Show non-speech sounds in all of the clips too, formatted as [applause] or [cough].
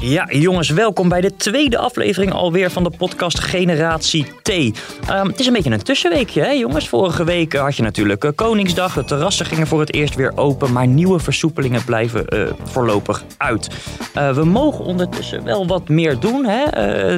Ja, jongens, welkom bij de tweede aflevering alweer van de podcast Generatie T. Ehm, het is een beetje een tussenweekje, hè, jongens. Vorige week had je natuurlijk uh, Koningsdag. De terrassen gingen voor het eerst weer open, maar nieuwe versoepelingen blijven uh, voorlopig uit. Uh, we mogen ondertussen wel wat meer doen. Hè.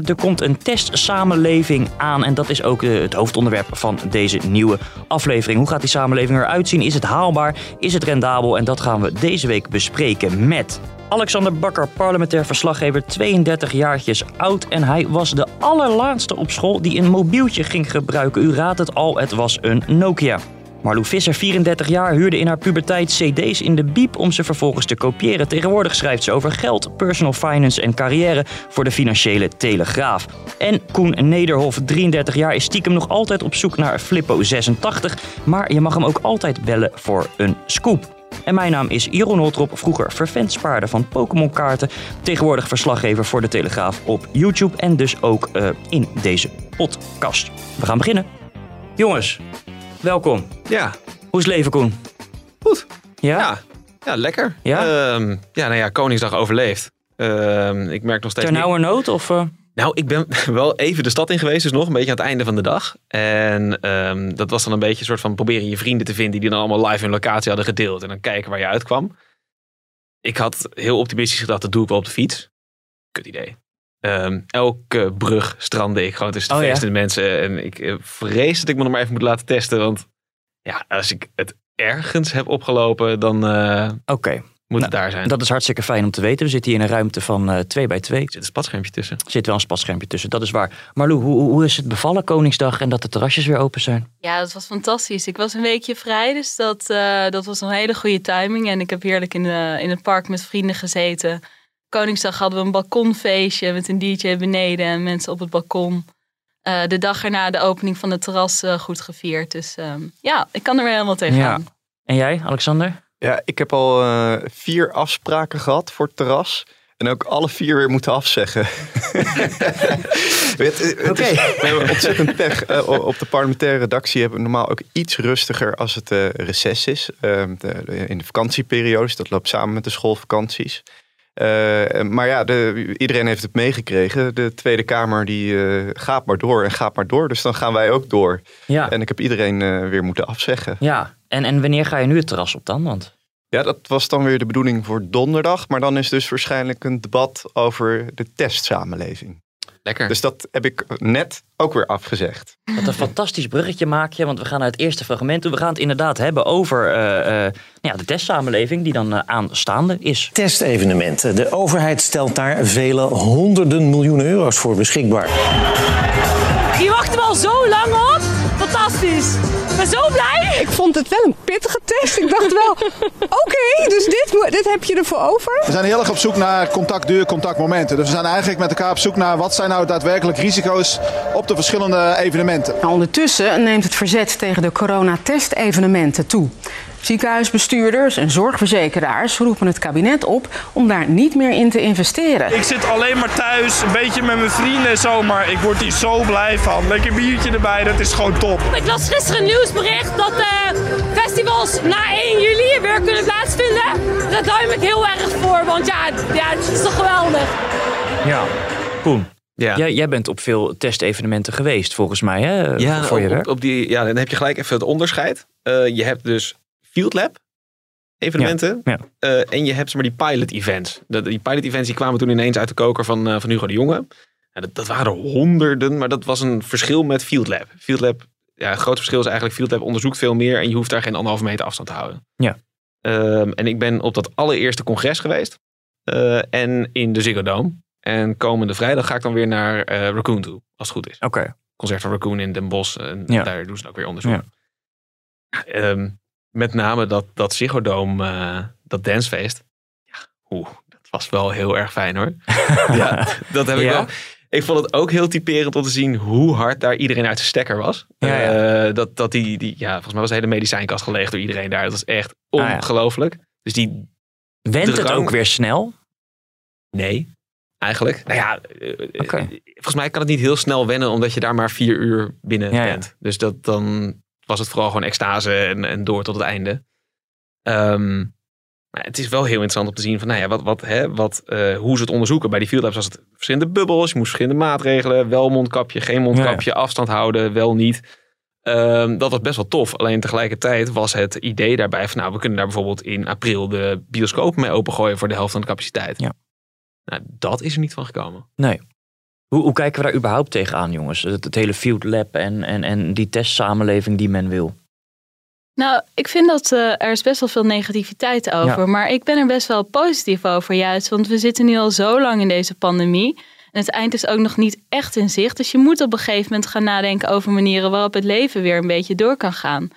er komt een testsamenleving aan en dat is ook het hoofdonderwerp van deze nieuwe aflevering. Hoe gaat die samenleving eruit zien? Is het haalbaar? Is het rendabel? En dat gaan we deze week bespreken met Alexander Bakker, parlementair verslaggever, 32 jaartjes oud. En hij was de allerlaatste op school die een mobieltje ging gebruiken. U raadt het al, het was een Nokia. Marlou Visser, 34 jaar, huurde in haar puberteit cd's in de biep om ze vervolgens te kopiëren. Tegenwoordig schrijft ze over geld, personal finance en carrière voor de financiële telegraaf. En Koen Nederhof, 33 jaar, is stiekem nog altijd op zoek naar Flippo 86. Maar je mag hem ook altijd bellen voor een scoop. En mijn naam is Jeroen Holtrop, vroeger vervent spaarder van Pokémon kaarten. Tegenwoordig verslaggever voor de Telegraaf op YouTube en dus ook uh, in deze podcast. We gaan beginnen. Jongens, welkom. Ja. Hoe is het leven, Koen? Goed. Ja? Ja, ja lekker. Ja? Um, ja, nou ja, Koningsdag overleefd. Um, ik merk nog steeds... Ternauwernood of... Uh... Nou, ik ben [laughs] wel even de stad in geweest, dus nog een beetje aan het einde van de dag. En um, dat was dan een beetje een soort van proberen je vrienden te vinden die dan allemaal live hun locatie hadden gedeeld. En dan kijken waar je uitkwam. Ik had heel optimistisch gedacht, dat doe ik wel op de fiets. Kut idee. Um, elke brug strandde ik gewoon tussen de Oh, ja? feestende mensen. En ik uh, vrees dat ik me nog maar even moet laten testen. Want ja, als ik het ergens heb opgelopen, dan uh, Oké. Moet het daar zijn. Dat is hartstikke fijn om te weten. We zitten hier in een ruimte van uh, 2 bij 2. Er zit een spatschermpje tussen. Er zit wel een spatschermpje tussen, dat is waar. Marlou, hoe, hoe is het bevallen Koningsdag en dat de terrasjes weer open zijn? Ja, dat was fantastisch. Ik was een weekje vrij, dus dat, uh, dat was een hele goede timing. En ik heb heerlijk in, de, in het park met vrienden gezeten. Koningsdag hadden we een balkonfeestje met een DJ beneden en mensen op het balkon. Uh, de dag erna de opening van het terras uh, goed gevierd. Dus um, ja, ik kan er weer helemaal tegenaan. Ja. En jij, Alexander? Ja, ik heb al uh, vier afspraken gehad voor het terras. En ook alle vier weer moeten afzeggen. [laughs] okay. is, we hebben ontzettend pech. Uh, op de parlementaire redactie hebben we normaal ook iets rustiger als het uh, reces is. De, de, in de vakantieperiodes. Dat loopt samen met de schoolvakanties. Maar ja, de, iedereen heeft het meegekregen. De Tweede Kamer die gaat maar door en gaat maar door. Dus dan gaan wij ook door. Ja. En ik heb iedereen weer moeten afzeggen. Ja, en, en wanneer ga je nu het terras op dan? Want... Ja, dat was dan weer de bedoeling voor donderdag. Maar dan is dus waarschijnlijk een debat over de testsamenlezing. Lekker. Dus dat heb ik net ook weer afgezegd. Wat een fantastisch bruggetje maak je, want we gaan naar het eerste fragment toe. We gaan het inderdaad hebben over uh, uh, ja, de testsamenleving die dan uh, aanstaande is. Testevenementen. De overheid stelt daar vele honderden miljoenen euro's voor beschikbaar. Die wachten we al zo lang op. Fantastisch. Ik ben zo blij. Ik vond het wel een pittige test. Ik dacht wel, [laughs] oké, okay, dus dit, dit heb je ervoor over? We zijn heel erg op zoek naar contactduur, contactmomenten. Dus we zijn eigenlijk met elkaar op zoek naar wat zijn nou daadwerkelijk risico's op de verschillende evenementen. Nou, ondertussen neemt het verzet tegen de coronatestevenementen toe. Ziekenhuisbestuurders en zorgverzekeraars roepen het kabinet op om daar niet meer in te investeren. Ik zit alleen maar thuis, een beetje met mijn vrienden en zo, maar ik word hier zo blij van. Lekker biertje erbij, dat is gewoon top. Ik las gisteren een nieuwsbericht dat uh, festivals na 1 juli weer kunnen plaatsvinden. Daar duim ik heel erg voor, want ja, ja het is toch geweldig. Ja, Koen. Ja. Jij, jij bent op veel testevenementen geweest, volgens mij, hè? Ja, voor je op, op die, ja, dan heb je gelijk even het onderscheid. Uh, je hebt dus Field Lab evenementen. Ja, ja. Uh, en je hebt maar die pilot events. De, die pilot events die kwamen toen ineens uit de koker van, uh, van Hugo de Jonge. Ja, dat, dat, waren honderden, maar dat was een verschil met Field Lab. Field Lab, ja, het grote verschil is eigenlijk Field Lab onderzoekt veel meer en je hoeft daar geen anderhalve meter afstand te houden. Ja. Um, en ik ben op dat allereerste congres geweest. Uh, en in de Ziggo Dome. En komende vrijdag ga ik dan weer naar Raccoon toe, als het goed is. Oké. Okay. Concert van Raccoon in Den Bosch. En daar doen ze ook weer onderzoek. Ja. Um, met name dat, dat Ziggo uh, dat dancefeest. Ja, oeh, dat was wel heel erg fijn hoor. [laughs] ja, dat heb ik Ja? wel. Ik vond het ook heel typerend om te zien hoe hard daar iedereen uit zijn stekker was. Ja, ja. Eh, dat, dat die, die, ja, volgens mij was de hele medicijnkast geleegd door iedereen daar. Dat was echt Ah, ongelooflijk. Dus die, Went het ook weer snel? nee, eigenlijk. Nou ja, eh, eh, volgens mij kan het niet heel snel wennen, omdat je daar maar vier uur binnen bent. Dus dat, dan was het vooral gewoon extase en, en door tot het einde. Ehm, maar het is wel heel interessant om te zien van, nou ja, wat, wat, hè, wat, eh, hoe ze het onderzoeken. Bij die field labs was het verschillende bubbels, je moest verschillende maatregelen, wel mondkapje, geen mondkapje, afstand houden, wel niet. Ehm, dat was best wel tof. Alleen tegelijkertijd was het idee daarbij van, nou, we kunnen daar bijvoorbeeld in april de bioscoop mee opengooien voor de helft van de capaciteit. Ja. Nou, dat is er niet van gekomen. Nee. Hoe, hoe kijken we daar überhaupt tegenaan, jongens? Het, het hele field lab en, en, en die testsamenleving die men wil. Nou, ik vind dat eh, er is best wel veel negativiteit over. Ja. Maar ik ben er best wel positief over juist. Want we zitten nu al zo lang in deze pandemie. En het eind is ook nog niet echt in zicht. Dus je moet op een gegeven moment gaan nadenken over manieren waarop het leven weer een beetje door kan gaan.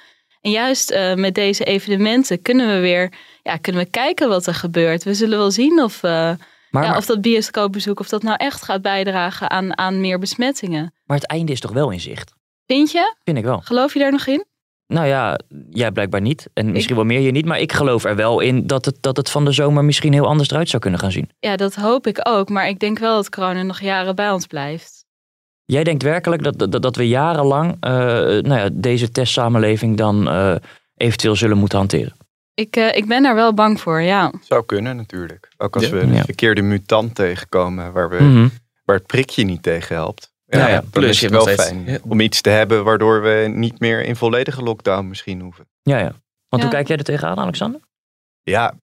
En juist eh, met deze evenementen kunnen we weer ja, kunnen we kijken wat er gebeurt. We zullen wel zien of, eh, Maar, ja, maar, of dat bioscoopbezoek of dat nou echt gaat bijdragen aan, aan meer besmettingen. maar het einde is toch wel in zicht? Vind je? Vind ik wel. Geloof je daar nog in? Nou ja, jij blijkbaar niet. En misschien wel meer je niet. Maar ik geloof er wel in dat het, dat het van de zomer misschien heel anders eruit zou kunnen gaan zien. Ja, dat hoop ik ook. Maar ik denk wel dat corona nog jaren bij ons blijft. Jij denkt werkelijk dat, dat, dat we jarenlang eh, nou ja, deze testsamenleving dan eh, eventueel zullen moeten hanteren? Ik, eh, ik ben daar wel bang voor, ja. Zou kunnen natuurlijk. Ook als Ja. we een Ja. verkeerde mutant tegenkomen waar, we, Mhm. waar het prikje niet tegen helpt. Ja, ja. dan Plus is het wel fijn steeds- ja. om iets te hebben waardoor we niet meer in volledige lockdown misschien hoeven. Ja, ja. Want Ja. hoe kijk jij er tegenaan, Alexander? Ja,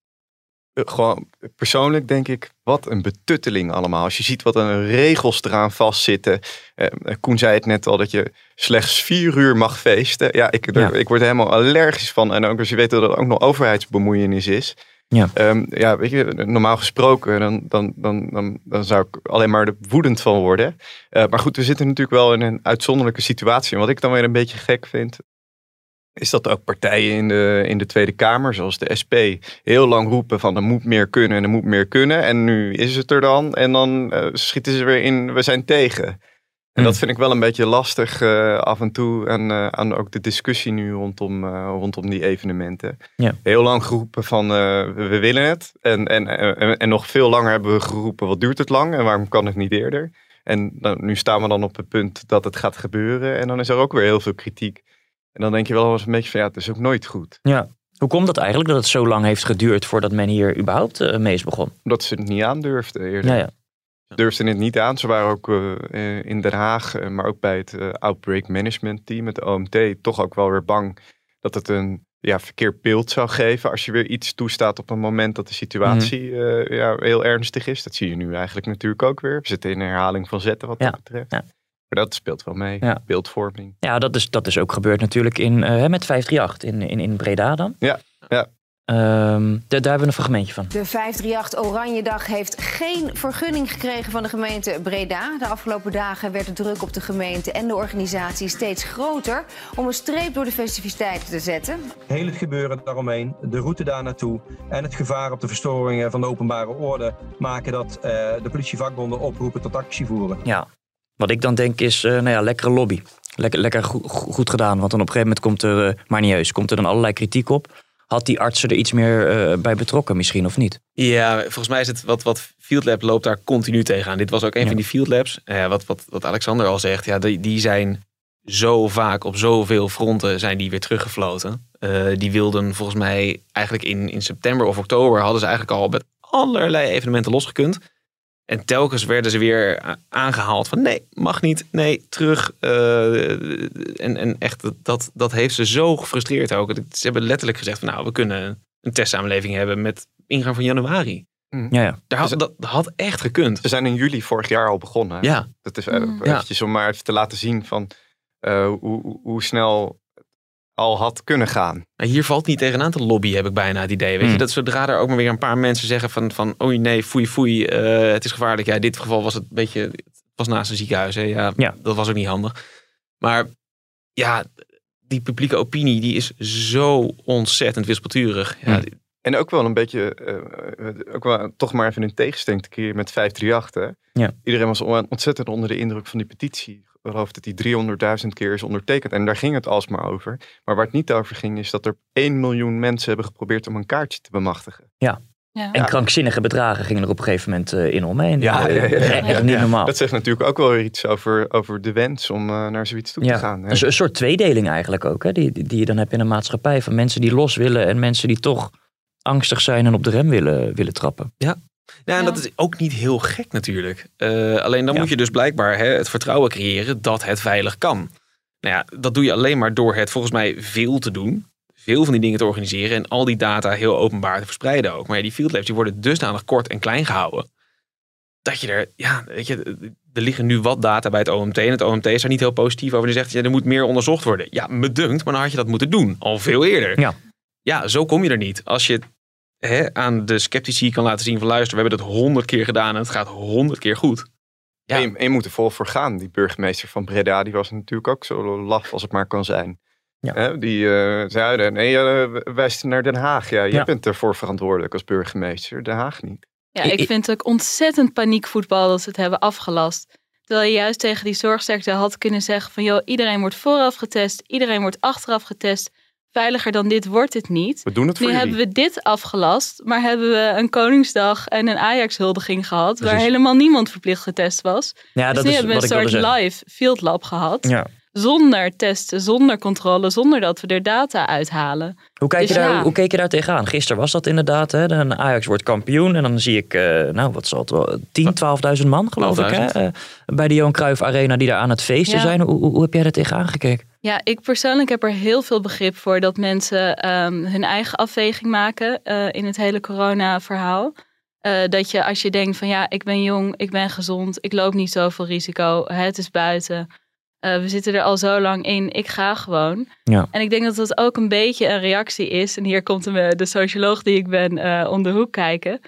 gewoon persoonlijk denk ik, wat een betutteling allemaal. Als je ziet wat een regels eraan vastzitten. Eh, Koen zei het net al, dat je slechts vier uur mag feesten. Ja, ik, Ja. ik word er helemaal allergisch van. En ook als je weet dat er ook nog overheidsbemoeienis is. Ja. Ehm, ja, weet je, normaal gesproken, dan, dan, dan, dan, dan zou ik alleen maar er woedend van worden. Eh, maar goed, we zitten natuurlijk wel in een uitzonderlijke situatie. En wat ik dan weer een beetje gek vind, is dat ook partijen in de, in de Tweede Kamer, zoals de SP, heel lang roepen van er moet meer kunnen en er moet meer kunnen. En nu is het er dan en dan eh, schieten ze weer in, we zijn tegen. En Hmm. dat vind ik wel een beetje lastig eh, af en toe aan, eh, aan ook de discussie nu rondom, rondom die evenementen. Ja. Heel lang geroepen van we, we willen het. En, en, en, en nog veel langer hebben we geroepen wat duurt het lang en waarom kan het niet eerder. En dan, nu staan we dan op het punt dat het gaat gebeuren en dan is er ook weer heel veel kritiek. En dan denk je wel eens een beetje van ja, het is ook nooit goed. Ja. Hoe komt dat eigenlijk dat het zo lang heeft geduurd voordat men hier überhaupt eh, mee is begonnen? Omdat ze het niet aandurfden eerder. Ja, ja. Ze durfden het niet aan. Ze waren ook eh, eh, in Den Haag, maar ook bij het Outbreak Management Team, het OMT, toch ook wel weer bang dat het een ja, verkeerd beeld zou geven als je weer iets toestaat op een moment dat de situatie eh, ja, heel ernstig is. Dat zie je nu eigenlijk natuurlijk ook weer. We zitten in een herhaling van zetten wat Ja, dat betreft. ja. Maar dat speelt wel mee. Ja. Beeldvorming. Ja, dat is, dat is ook gebeurd natuurlijk in, eh, met 538 in, in, in Breda dan. Ja, ja. Ehm, da- daar hebben we een fragmentje van. De 538 Oranjedag heeft geen vergunning gekregen van de gemeente Breda. De afgelopen dagen werd de druk op de gemeente en de organisatie steeds groter om een streep door de festiviteiten te zetten. Heel het gebeuren daaromheen, de route daar naartoe en het gevaar op de verstoringen van de openbare orde maken dat eh, de politievakbonden oproepen tot actie voeren. Ja. Wat ik dan denk is, eh, nou ja, lekkere lobby. Lekker, lekker go- go- goed gedaan. Want dan op een gegeven moment komt er, eh, maar niet heus, komt er dan allerlei kritiek op. Had die artsen er iets meer eh, bij betrokken misschien of niet? Ja, volgens mij is het wat, wat Field Lab loopt daar continu tegenaan. Dit was ook een Ja. van die Field Labs. Wat, wat, wat Alexander al zegt, ja, die, die zijn zo vaak op zoveel fronten zijn die weer teruggefloten. Die wilden volgens mij eigenlijk in, in september of oktober hadden ze eigenlijk al met allerlei evenementen losgekund. En telkens werden ze weer a- aangehaald van nee, mag niet, nee, terug. Eh, en, en echt, dat, dat heeft ze zo gefrustreerd ook. Ze hebben letterlijk gezegd van nou, we kunnen een testsamenleving hebben met ingang van januari. Ja, ja. Daar had, dat had echt gekund. Ze zijn in juli vorig jaar al begonnen. hè? Ja. Dat is eh, Mm. eventjes om maar even te laten zien van eh, hoe, hoe- hoe snel al had kunnen gaan. Hier valt niet tegenaan te lobby, heb ik bijna het idee. Weet Hmm. je, dat zodra er ook maar weer een paar mensen zeggen van, van oei nee, foei foei, eh, het is gevaarlijk. Ja, in dit geval was het een beetje, het was naast een ziekenhuis. Hè. Ja, Ja. dat was ook niet handig. Maar ja, die publieke opinie die is zo ontzettend wispelturig. Ja, Hmm. En ook wel een beetje, eh, eh, ook wel toch maar even een tegenstelling te keren met 538. Hè? Ja. Iedereen was on- ontzettend onder de indruk van die petitie. Ik geloof dat die 300.000 keer is ondertekend. En daar ging het alsmaar over. Maar waar het niet over ging, is dat er 1 miljoen mensen hebben geprobeerd om een kaartje te bemachtigen. Ja. Ja. En krankzinnige bedragen gingen er op een gegeven moment eh, in omheen. Ja, ja, ja, niet normaal. Dat zegt natuurlijk ook wel weer iets over, over de wens om naar zoiets toe te gaan. hè. een, so- een soort tweedeling eigenlijk ook, hè, die, die die je dan hebt in een maatschappij. Van mensen die los willen en mensen die toch angstig zijn en op de rem willen, willen trappen. Ja. Ja, en dat is ook niet heel gek natuurlijk. Eh, alleen dan moet je dus blijkbaar hè, het vertrouwen creëren dat het veilig kan. Nou ja, dat doe je alleen maar door het volgens mij veel te doen. Veel van die dingen te organiseren en al die data heel openbaar te verspreiden ook. Maar ja, die field labs die worden dusdanig kort en klein gehouden. Dat je er, ja, weet je, er liggen nu wat data bij het OMT. En het OMT is daar niet heel positief over. Die zegt, ja, er moet meer onderzocht worden. Ja, me dunkt, maar dan had je dat moeten doen. Al veel eerder. Ja. Ja, zo kom je er niet. Als je hè, aan de sceptici kan laten zien van luister, we hebben dat honderd keer gedaan en het gaat honderd keer goed. En je, en je moet er vol voor gaan. Die burgemeester van Breda, die was natuurlijk ook zo laf als het maar kan zijn. Ja. Hè, die eh, zei, nee, eh, wijst naar Den Haag. Ja, jij Ja. bent ervoor verantwoordelijk als burgemeester. Den Haag niet. Ja, ik vind het ook ontzettend paniekvoetbal dat ze het hebben afgelast. Terwijl je juist tegen die zorgsterkte had kunnen zeggen van... joh, iedereen wordt vooraf getest, iedereen wordt achteraf getest. Veiliger dan dit wordt het niet. We doen het Nu hebben we dit afgelast, maar hebben we een Koningsdag en een Ajax-huldiging gehad... waar helemaal niemand verplicht getest was. Ja, dus dat nu is hebben we wat een ik wilde soort zeggen. live field lab gehad. Ja. Zonder testen, zonder controle, zonder dat we er data uithalen. Hoe, kijk je Dus daar, ja. hoe keek je daar tegenaan? Gisteren was dat inderdaad. Hè? Dan Ajax wordt kampioen. En dan zie ik, eh, nou wat zal het wel, 10, 12.000 man geloof ik. Hè? 12.000. Eh, bij de Johan Cruijff Arena die daar aan het feesten Ja. zijn. Hoe, hoe, hoe heb jij daar tegenaan gekeken? Ja, ik persoonlijk heb er heel veel begrip voor dat mensen ehm, hun eigen afweging maken eh, in het hele corona-verhaal. Eh, dat je als je denkt van ja, ik ben jong, ik ben gezond, ik loop niet zoveel risico, het is buiten. Eh, we zitten er al zo lang in, ik ga gewoon. Ja. En ik denk dat dat ook een beetje een reactie is. En hier komt de, de socioloog die ik ben eh, om de hoek kijken.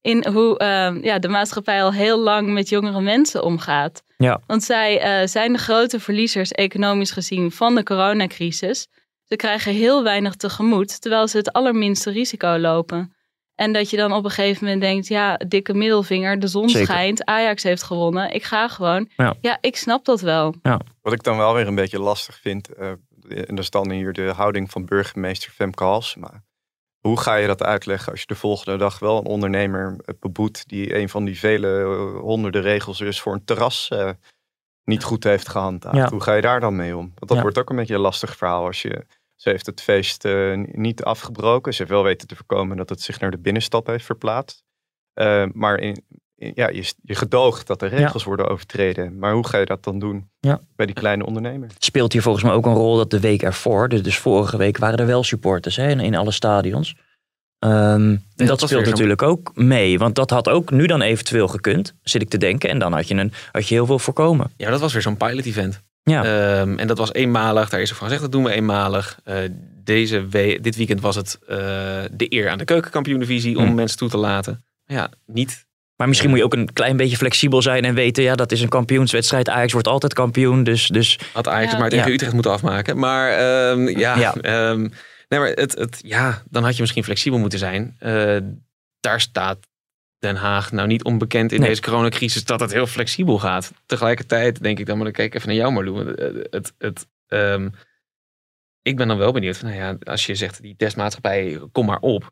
In hoe ehm, ja, de maatschappij al heel lang met jongere mensen omgaat. Ja. Want zij eh, zijn de grote verliezers economisch gezien van de coronacrisis. Ze krijgen heel weinig tegemoet, terwijl ze het allerminste risico lopen. En dat je dan op een gegeven moment denkt, ja, dikke middelvinger, de zon Zeker. schijnt, Ajax heeft gewonnen, ik ga gewoon. Ja. Ja, ik snap dat wel. Wat ik dan wel weer een beetje lastig vind, eh, en dat is dan hier de houding van burgemeester Femke Halsema. Hoe ga je dat uitleggen als je de volgende dag wel een ondernemer eh, beboet die een van die vele eh, honderden regels dus voor een terras eh, niet goed heeft gehandhaafd? Ja. Hoe ga je daar dan mee om? Want dat Ja. wordt ook een beetje een lastig verhaal als je... Ze heeft het feest eh, niet afgebroken. Ze heeft wel weten te voorkomen dat het zich naar de binnenstad heeft verplaatst. Eh, maar in, in- ja, je, je gedoogt dat de regels worden overtreden. Maar hoe ga je dat dan doen Ja. bij die kleine ondernemer? Speelt hier volgens mij ook een rol dat de week ervoor, dus, dus vorige week, waren er wel supporters hè, in, in alle stadions. Ehm, en dat, was speelt natuurlijk ook mee. Want dat had ook nu dan eventueel gekund, zit ik te denken. En dan had je, een, had je heel veel voorkomen. Ja, dat was weer zo'n pilot event. Ja. Ehm, en dat was eenmalig. Daar is er van gezegd, dat doen we eenmalig. Eh, deze we dit weekend was het eh, de eer aan de keukenkampioen-divisie om Hmm. mensen toe te laten. Ja, niet. Maar misschien moet je ook een klein beetje flexibel zijn en weten, ja, dat is een kampioenswedstrijd. Ajax wordt altijd kampioen, dus... dus Had Ajax Ja. maar tegen Ja. Utrecht moeten afmaken. Maar ehm, ja, Ja. ehm, nee, maar het, het, ja, dan had je misschien flexibel moeten zijn. Eh, daar staat Den Haag nou niet onbekend in Nee. deze coronacrisis dat het heel flexibel gaat. Tegelijkertijd denk ik dan, maar dan kijk ik even naar jou want, eh, Het, het, ehm, ik ben dan wel benieuwd. Van, nou ja, als je zegt die testmaatschappij, kom maar op.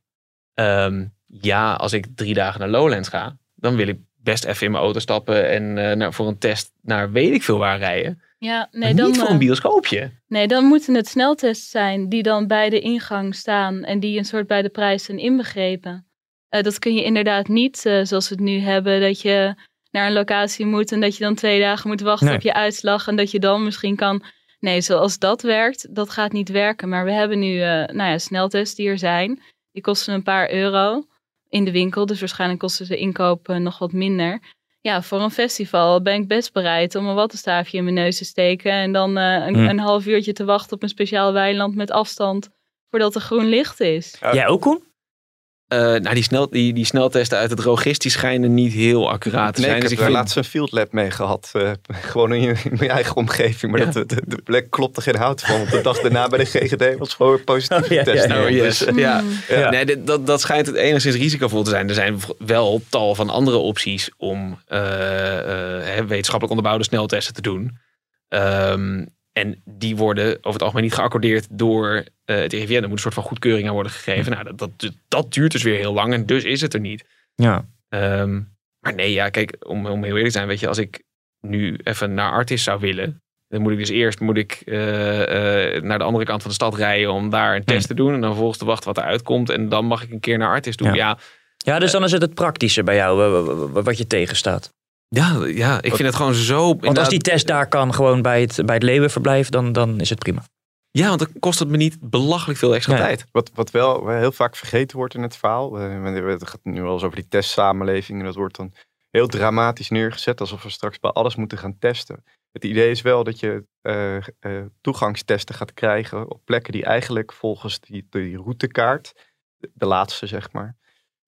Ehm, ja, als ik drie dagen naar Lowlands ga, dan wil ik best even in mijn auto stappen en eh, nou, voor een test naar weet ik veel waar rijden. Ja, nee, Maar dan, niet voor eh, een bioscoopje. Nee, dan moeten het sneltests zijn die dan bij de ingang staan en die een soort bij de prijs zijn inbegrepen. Eh, dat kun je inderdaad niet eh, zoals we het nu hebben, dat je naar een locatie moet en dat je dan twee dagen moet wachten Nee. op je uitslag en dat je dan misschien kan. Nee, zoals dat werkt, dat gaat niet werken. Maar we hebben nu eh, nou ja, sneltests die er zijn. Die kosten een paar euro in de winkel, dus waarschijnlijk kosten ze inkoop eh, nog wat minder. Ja, voor een festival ben ik best bereid om een wattenstaafje in mijn neus te steken. En dan eh, een, een half uurtje te wachten op een speciaal weiland met afstand voordat er groen licht is. Jij ook, Koen? Eh, nou, die, snel, die, die sneltesten uit het die schijnen niet heel accuraat te Nee, zijn. ik Dus heb ik vind- laatst een field lab mee gehad. eh, [laughs] gewoon in, je, in mijn eigen omgeving. Maar Ja. dat, de, de plek klopte geen hout van. Want de dag daarna bij de [laughs] GGD was gewoon positief Oh, ja, ja. Oh, yes. Dus, ja. Ja. Nee, dit- dat, dat schijnt het enigszins risicovol te zijn. Er zijn wel tal van andere opties om eh, eh, wetenschappelijk onderbouwde sneltesten te doen. Ehm, en die worden over het algemeen niet geaccordeerd door eh, het RIVM. Er moet een soort van goedkeuring aan worden gegeven. Nou, dat, dat, dat duurt dus weer heel lang en dus is het er niet. Ja. Ehm, maar nee, ja, kijk, om, om heel eerlijk te zijn, weet je, als ik nu even naar Artis zou willen, dan moet ik dus eerst moet ik, eh, eh, naar de andere kant van de stad rijden om daar een test te doen. En dan vervolgens te wachten wat eruit komt. En dan mag ik een keer naar Artis doen. Ja. Ja, ja, dus dan is het het praktische bij jou wat je tegenstaat. Ja, ja, ik vind het gewoon zo. Want als die test daar kan gewoon bij het, bij het leeuwenverblijf, dan, dan is het prima. Ja, want dan kost het me niet belachelijk veel extra Ja. tijd. Wat, wat wel heel vaak vergeten wordt in het verhaal. eh, Het gaat nu wel eens over die testsamenleving. En dat wordt dan heel dramatisch neergezet. Alsof we straks bij alles moeten gaan testen. Het idee is wel dat je eh, eh, toegangstesten gaat krijgen op plekken die eigenlijk volgens die, die routekaart, de laatste zeg maar,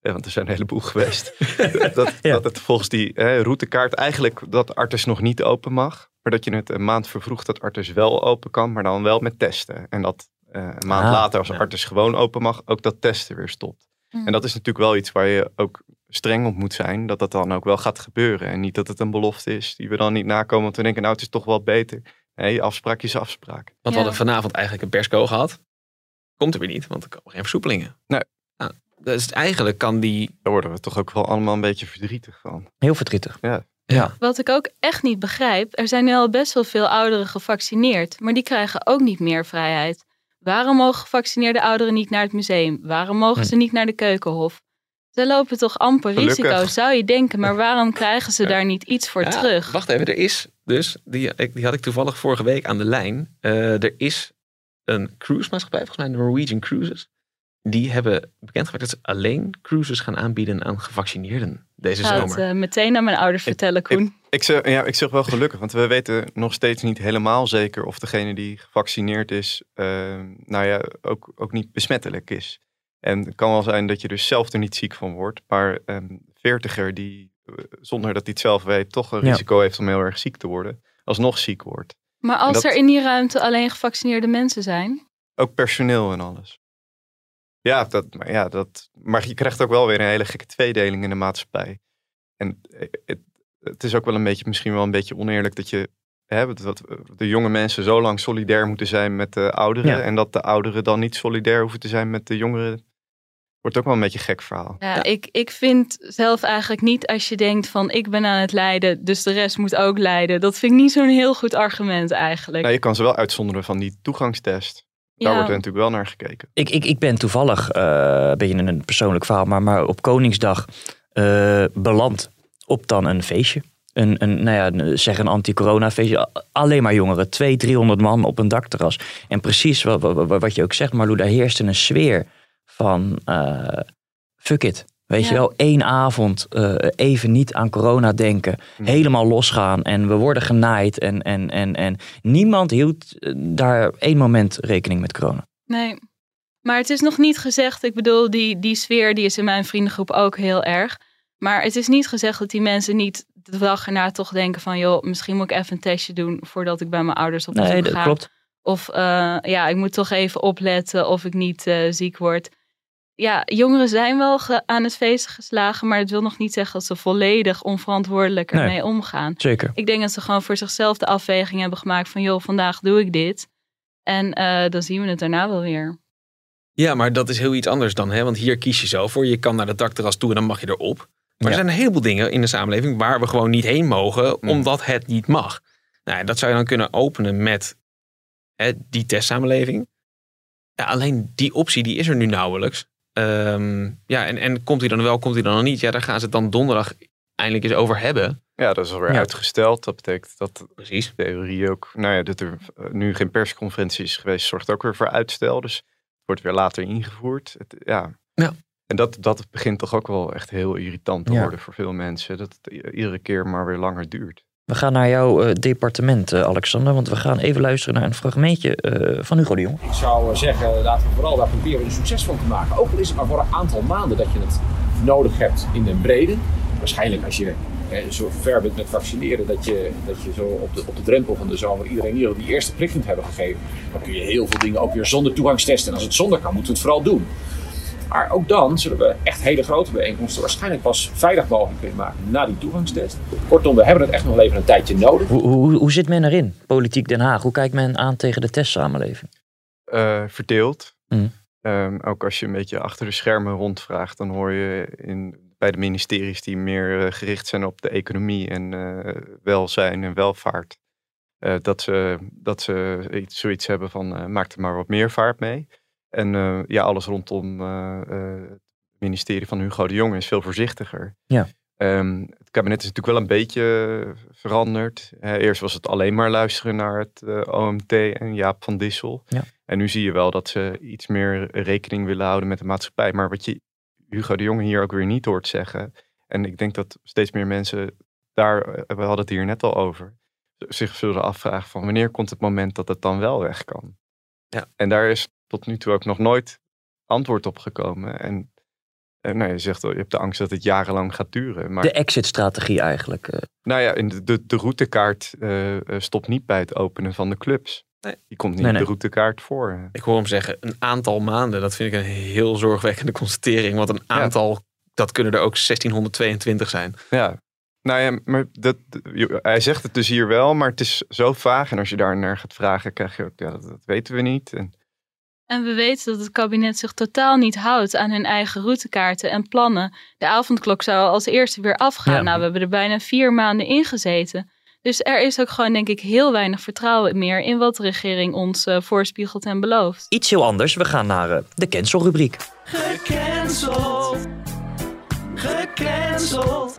eh, want er zijn een heleboel geweest, [laughs] dat, Ja. dat het volgens die eh, routekaart eigenlijk dat Artes nog niet open mag, maar dat je het een maand vervroegt dat Artes wel open kan, maar dan wel met testen. En dat eh, een maand Ah, later als ja. Artes gewoon open mag, ook dat testen weer stopt. Mm. En dat is natuurlijk wel iets waar je ook streng op moet zijn, dat dat dan ook wel gaat gebeuren. En niet dat het een belofte is die we dan niet nakomen, want we denken, nou het is toch wel beter. Nee, afspraak is afspraak. Want we Ja. hadden vanavond eigenlijk een persco gehad. Komt er weer niet, want er komen geen versoepelingen. Nee. Dus eigenlijk kan die... Daar worden we toch ook wel allemaal een beetje verdrietig van. Heel verdrietig. Ja. Ja. Wat ik ook echt niet begrijp, er zijn nu al best wel veel ouderen gevaccineerd, maar die krijgen ook niet meer vrijheid. Waarom mogen gevaccineerde ouderen niet naar het museum? Waarom mogen Hm. ze niet naar de keukenhof? Ze lopen toch amper Gelukkig. risico, zou je denken, maar waarom [laughs] krijgen ze daar niet iets voor Ja, terug? Wacht even, er is dus, die, ik- die had ik toevallig vorige week aan de lijn. Eh, er is een cruisemaatschappij, volgens mij Norwegian Cruises. Die hebben bekendgemaakt dat ze alleen cruises gaan aanbieden aan gevaccineerden deze Ik ga het zomer. eh, meteen aan mijn ouders vertellen, Koen. Ik zeg, ja, ik zeg wel gelukkig, want we weten nog steeds niet helemaal zeker of degene die gevaccineerd is, eh, nou ja, ook, ook niet besmettelijk is. En het kan wel zijn dat je dus zelf er niet ziek van wordt, maar een veertiger die, eh, zonder dat hij het zelf weet, toch een Ja. risico heeft om heel erg ziek te worden, alsnog ziek wordt. Maar als dat- er in die ruimte alleen gevaccineerde mensen zijn, Ook personeel en alles. Ja, dat, maar ja, dat, maar je krijgt ook wel weer een hele gekke tweedeling in de maatschappij. En eh, het, het is ook wel een beetje, misschien wel een beetje oneerlijk dat je hè, dat- de jonge mensen zo lang solidair moeten zijn met de ouderen. Ja. En dat de ouderen dan niet solidair hoeven te zijn met de jongeren. Wordt ook wel een beetje een gek verhaal. Ja, Ik, ik vind zelf eigenlijk niet als je denkt van ik ben aan het lijden, dus de rest moet ook lijden. Dat vind ik niet zo'n heel goed argument eigenlijk. Nou, je kan ze wel uitzonderen van die toegangstest. Daar Ja. wordt er natuurlijk wel naar gekeken. Ik, ik, ik ben toevallig, eh, een beetje een persoonlijk verhaal, maar, maar op Koningsdag eh, beland op dan een feestje. Een, een, nou ja, zeg een anti-corona feestje. Alleen maar jongeren. 200, 300 man op een dakterras. En precies wat, wat, je ook zegt, Marlou, daar heerste een sfeer van eh, fuck it. Weet je wel, één avond eh, even niet aan corona denken. Hm. Helemaal losgaan en we worden genaaid. En, en, en, en niemand hield eh, daar één moment rekening met corona. Nee. Maar het is nog niet gezegd, ik bedoel, die, die sfeer die is in mijn vriendengroep ook heel erg. Maar het is niet gezegd dat die mensen niet de dag erna toch denken van... joh, misschien moet ik even een testje doen voordat ik bij mijn ouders op bezoek Nee, dat ga. klopt. Of eh, ja, ik moet toch even opletten of ik niet eh, ziek word. Ja, jongeren zijn wel ge- aan het feest geslagen, maar het wil nog niet zeggen dat ze volledig onverantwoordelijk Nee. ermee omgaan. Zeker. Ik denk dat ze gewoon voor zichzelf de afweging hebben gemaakt van joh, vandaag doe ik dit. En eh, dan zien we het daarna wel weer. Ja, maar dat is heel iets anders dan, hè? want hier kies je zelf voor. Je kan naar de dakterras toe en dan mag je erop. Maar er zijn een heleboel dingen in de samenleving waar we gewoon niet heen mogen, omdat het niet mag. Nou, dat zou je dan kunnen openen met hè, die testsamenleving. Ja, alleen die optie die is er nu nauwelijks. Ehm, ja, en, en komt hij dan wel, komt hij dan nog niet? Ja, daar gaan ze het dan donderdag eindelijk eens over hebben. Ja, dat is alweer Ja. uitgesteld. Dat betekent dat Precies. theorie ook, nou ja, dat er eh, nu geen persconferentie is geweest, zorgt ook weer voor uitstel. Dus het wordt weer later ingevoerd. Het, ja. Ja. En dat, dat begint toch ook wel echt heel irritant te Ja. worden voor veel mensen. Dat het iedere keer maar weer langer duurt. We gaan naar jouw eh, departement, eh, Alexander. Want we gaan even luisteren naar een fragmentje eh, van Hugo de Jong. Ik zou zeggen, laten we vooral daar proberen een succes van te maken. Ook al is het maar voor een aantal maanden dat je het nodig hebt in den brede. Waarschijnlijk als je zo ver bent met vaccineren dat je, dat je zo op de, op de drempel van de zomer iedereen hier die eerste prik kunt hebben gegeven. Dan kun je heel veel dingen ook weer zonder toegangstest. En als het zonder kan, moeten we het vooral doen. Maar ook dan zullen we echt hele grote bijeenkomsten waarschijnlijk pas veilig mogelijk kunnen maken na die toegangstest. Kortom, we hebben het echt nog even een tijdje nodig. Hoe, hoe, hoe zit men erin? Politiek Den Haag. Hoe kijkt men aan tegen de testsamenleving? Eh, verdeeld. Mm. Ehm, ook als je een beetje achter de schermen rondvraagt, dan hoor je in, bij de ministeries die meer eh, gericht zijn op de economie en eh, welzijn en welvaart, eh, dat, ze, dat ze iets, zoiets hebben van eh, maak er maar wat meer vaart mee. En eh, ja, alles rondom eh, eh, het ministerie van Hugo de Jonge is veel voorzichtiger. Ja. Ehm, het kabinet is natuurlijk wel een beetje veranderd. Eh, eerst was het alleen maar luisteren naar het eh, OMT en Jaap van Dissel. Ja. En nu zie je wel dat ze iets meer rekening willen houden met de maatschappij. Maar wat je Hugo de Jonge hier ook weer niet hoort zeggen. En ik denk dat steeds meer mensen daar, we hadden het hier net al over, zich zullen afvragen van wanneer komt het moment dat het dan wel weg kan. Ja. En daar is tot nu toe ook nog nooit antwoord op gekomen. En eh, nou, je zegt al, je hebt de angst dat het jarenlang gaat duren. Maar De exit-strategie eigenlijk. eh. nou ja, in de, de, de routekaart eh, eh, stopt niet bij het openen van de clubs. Nee. Die komt niet Nee, op nee. de routekaart voor. Ik hoor hem zeggen, een aantal maanden. Dat vind ik een heel zorgwekkende [laughs] constatering. Want een aantal, dat kunnen er ook 1622 zijn. Ja, nou ja, maar dat, hij zegt het dus hier wel, maar het is zo vaag. En als je daar naar gaat vragen, krijg je ook, ja, dat, dat weten we niet. En, En we weten dat het kabinet zich totaal niet houdt aan hun eigen routekaarten en plannen. De avondklok zou als eerste weer afgaan. Ja. Nou, we hebben er bijna vier maanden in gezeten. Dus er is ook gewoon, denk ik, heel weinig vertrouwen meer in wat de regering ons eh, voorspiegelt en belooft. Iets heel anders. We gaan naar eh, de cancel-rubriek. Gecanceld. Gecanceld.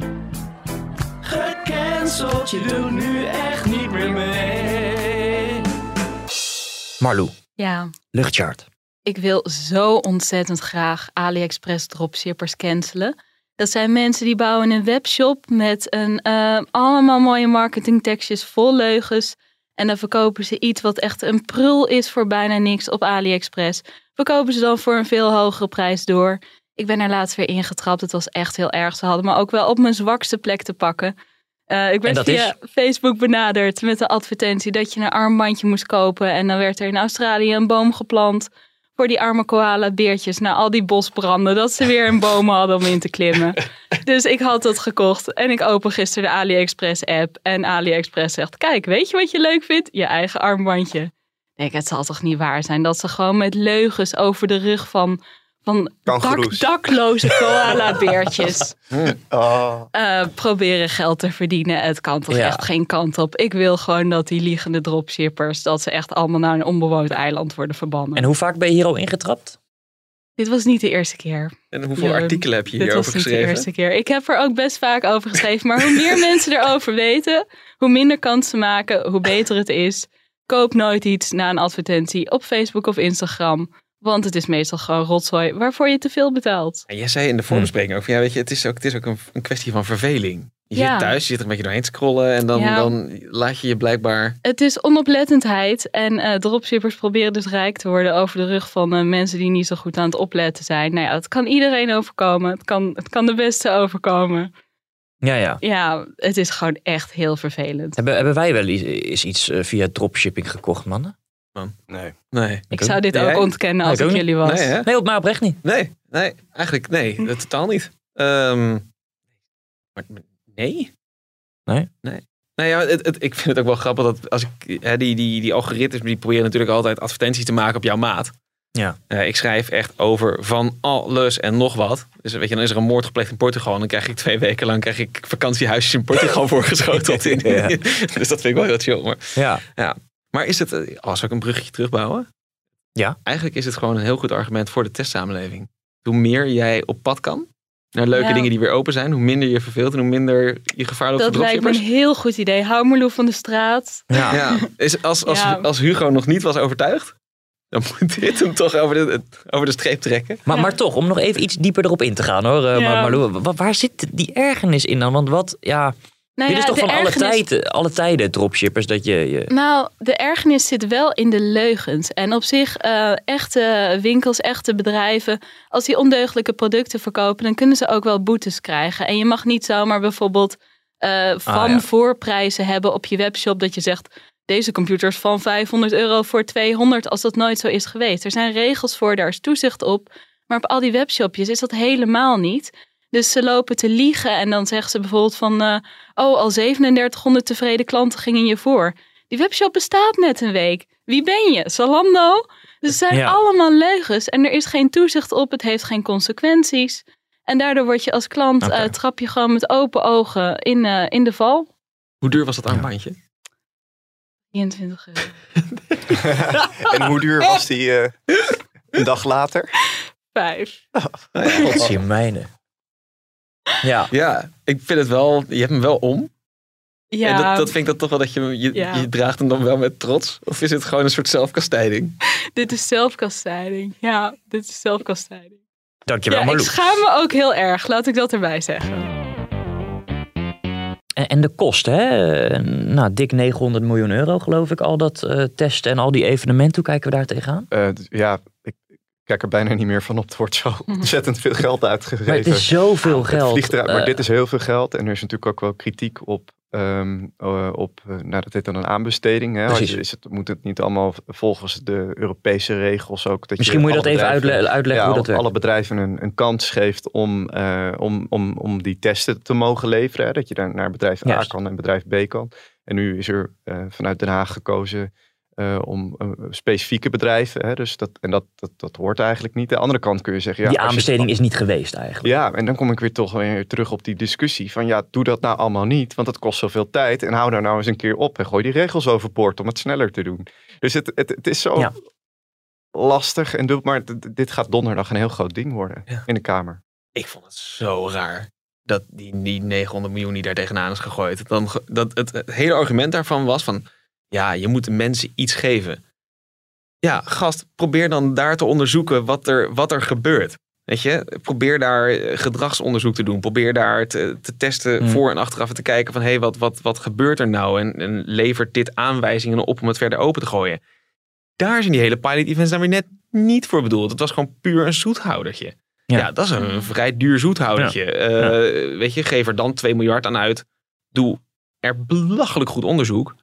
Gecanceld. Je doet nu echt niet meer mee. Marlou, Ja, luchtchart. ik wil zo ontzettend graag AliExpress dropshippers cancelen. Dat zijn mensen die bouwen een webshop met een, eh, allemaal mooie marketingtekstjes vol leugens. En dan verkopen ze iets wat echt een prul is voor bijna niks op AliExpress. Verkopen ze dan voor een veel hogere prijs door. Ik ben er laatst weer ingetrapt. Het was echt heel erg. Ze hadden me ook wel op mijn zwakste plek te pakken. Eh, ik werd via is? Facebook benaderd met de advertentie dat je een armbandje moest kopen. En dan werd er in Australië een boom geplant voor die arme koala-beertjes na al die bosbranden. Dat ze weer een boom hadden om in te klimmen. [laughs] Dus ik had dat gekocht. En ik open gisteren de AliExpress-app. En AliExpress zegt, kijk, weet je wat je leuk vindt? Je eigen armbandje. Ik Denk, het zal toch niet waar zijn dat ze gewoon met leugens over de rug van, van dak, dakloze koala-beertjes [laughs] oh. eh, proberen geld te verdienen. Het kan toch Ja. echt geen kant op. Ik wil gewoon dat die liegende dropshippers, dat ze echt allemaal naar een onbewoond eiland worden verbannen. En hoe vaak ben je hier al ingetrapt? Dit was niet de eerste keer. En hoeveel Jeroen. artikelen heb je Dit hierover was niet geschreven? de eerste keer. Ik heb er ook best vaak over geschreven. Maar hoe meer [laughs] mensen erover weten, hoe minder kans ze maken, hoe beter het is. Koop nooit iets na een advertentie op Facebook of Instagram. Want het is meestal gewoon rotzooi waarvoor je te veel betaalt. En jij zei in de voorbespreking ook, van, ja, weet je, het is ook, het is ook een, een kwestie van verveling. Je Ja. zit thuis, je zit er een beetje doorheen te scrollen en dan, Ja. dan laat je je blijkbaar... Het is onoplettendheid en eh dropshippers proberen dus rijk te worden over de rug van eh, mensen die niet zo goed aan het opletten zijn. Nou ja, het kan iedereen overkomen. Het kan, het kan de beste overkomen. Ja, ja. Ja, het is gewoon echt heel vervelend. Hebben, hebben wij wel iets, is iets eh, via dropshipping gekocht, mannen? Nee. Nee. Ik zou dit ook ontkennen als Nee, ik jullie was. Nee, op maar oprecht niet. Nee, nee, eigenlijk nee, [laughs] dat totaal niet. Ehm, maar, nee? Nee? Nee. Nou ja, het, het- ik vind het ook wel grappig dat als ik, hè, die, die, die algoritmes die proberen natuurlijk altijd advertenties te maken op jouw maat. Ja. Eh, ik schrijf echt over van alles en nog wat. Dus weet je, dan is er een moord gepleegd in Portugal. En dan krijg ik twee weken lang krijg ik vakantiehuisjes in Portugal [laughs] voorgeschoteld. In. Ja. [laughs] dus dat vind ik wel heel chill. Maar, Ja. ja. Maar is het, eh, als we ook een bruggetje terugbouwen? Ja. Eigenlijk is het gewoon een heel goed argument voor de testsamenleving. Hoe meer jij op pad kan, naar leuke Ja. dingen die weer open zijn, hoe minder je verveelt en hoe minder je gevaar loopt Dat lijkt me een heel goed idee. Hou Marlou van de straat. Ja. Ja. Is, als, als, Ja. als Hugo nog niet was overtuigd, dan moet dit hem toch over de, over de streep trekken. Maar, maar toch, om nog even iets dieper erop in te gaan hoor. eh, Ja. maar Marlou, wa- waar zit die ergernis in dan? Want wat, ja, Nou Dit ja, is toch van alle, ergernis- tijd, alle tijden dropshippers dat je... je Nou, de ergernis zit wel in de leugens. En op zich, eh, echte winkels, echte bedrijven, als die ondeugelijke producten verkopen, dan kunnen ze ook wel boetes krijgen. En je mag niet zomaar bijvoorbeeld eh, van Ah, ja. voorprijzen hebben op je webshop dat je zegt. Deze computer is van 500 euro voor 200 als dat nooit zo is geweest. Er zijn regels voor, daar is toezicht op. Maar op al die webshopjes is dat helemaal niet. Dus ze lopen te liegen en dan zeggen ze bijvoorbeeld van... eh, oh, al 3700 tevreden klanten gingen je voor. Die webshop bestaat net een week. Wie ben je? Zalando? Dus het zijn Ja. allemaal leugens en er is geen toezicht op. Het heeft geen consequenties. En daardoor word je als klant, eh, trap je gewoon met open ogen in, eh, in de val. Hoe duur was dat armbandje? 23 euro. [laughs] en hoe duur was die eh, een dag later? Vijf. God zie mijne. Ja. ja, ik vind het wel, je hebt hem wel om. Ja. En dat, dat vind ik dan toch wel dat je, je, Ja. je draagt hem dan wel met trots. Of is het gewoon een soort zelfkastijding? [laughs] Dit is zelfkastijding. Ja, dit is zelfkastijding. Dankjewel Ja, ik Marloes. schaam me ook heel erg. Laat ik dat erbij zeggen. En, de kosten, hè? Nou, dik 900 miljoen euro geloof ik al dat eh, testen en al die evenementen. Hoe kijken we daar tegenaan? Eh, ja, ik kijk er bijna niet meer van op. Het wordt zo ontzettend veel geld uitgegeven. Maar het is zoveel Het geld. vliegt eruit, maar Eh, dit is heel veel geld. En er is natuurlijk ook wel kritiek op, ehm, eh, op eh, nou, dat heet dan een aanbesteding. Hè? Je- Is het, moet het niet allemaal volgens de Europese regels ook. Dat Misschien moet je dat even uitle- uitleggen ja, hoe dat werkt. alle bedrijven een, een kans geeft om, eh, om, om, om die testen te mogen leveren. Hè? Dat je daar naar bedrijf A Juist. kan en bedrijf B kan. En nu is er eh, vanuit Den Haag gekozen eh, om eh, specifieke bedrijven. Hè? Dus dat, en dat, dat, dat hoort eigenlijk niet. De andere kant kun je zeggen... Ja, die je- aanbesteding is niet geweest eigenlijk. ja, en dan kom ik weer toch weer terug op die discussie van ja, doe dat nou allemaal niet, want het kost zoveel tijd. En hou daar nou eens een keer op en gooi die regels overboord om het sneller te doen. Dus het, het, het is zo Ja. lastig en doe, maar dit gaat donderdag een heel groot ding worden in de Kamer. Ik vond het zo raar. Dat die, die 900 miljoen die daar tegenaan is gegooid. Dan, dat het, het hele argument daarvan was van... Ja, je moet de mensen iets geven. Ja, gast, probeer dan daar te onderzoeken wat er, wat er gebeurt. Weet je, probeer daar eh, gedragsonderzoek te doen. Probeer daar te, te testen Hmm. voor en achteraf en te kijken van... hé, hey, wat, wat, wat gebeurt er nou? En, en levert dit aanwijzingen op om het verder open te gooien? Daar zijn die hele pilot events dan weer net niet voor bedoeld. Het was gewoon puur een zoethoudertje. Ja, dat is een vrij duur zoethoudertje. Eh, Weet je, geef er dan 2 miljard aan uit. Doe er belachelijk goed onderzoek.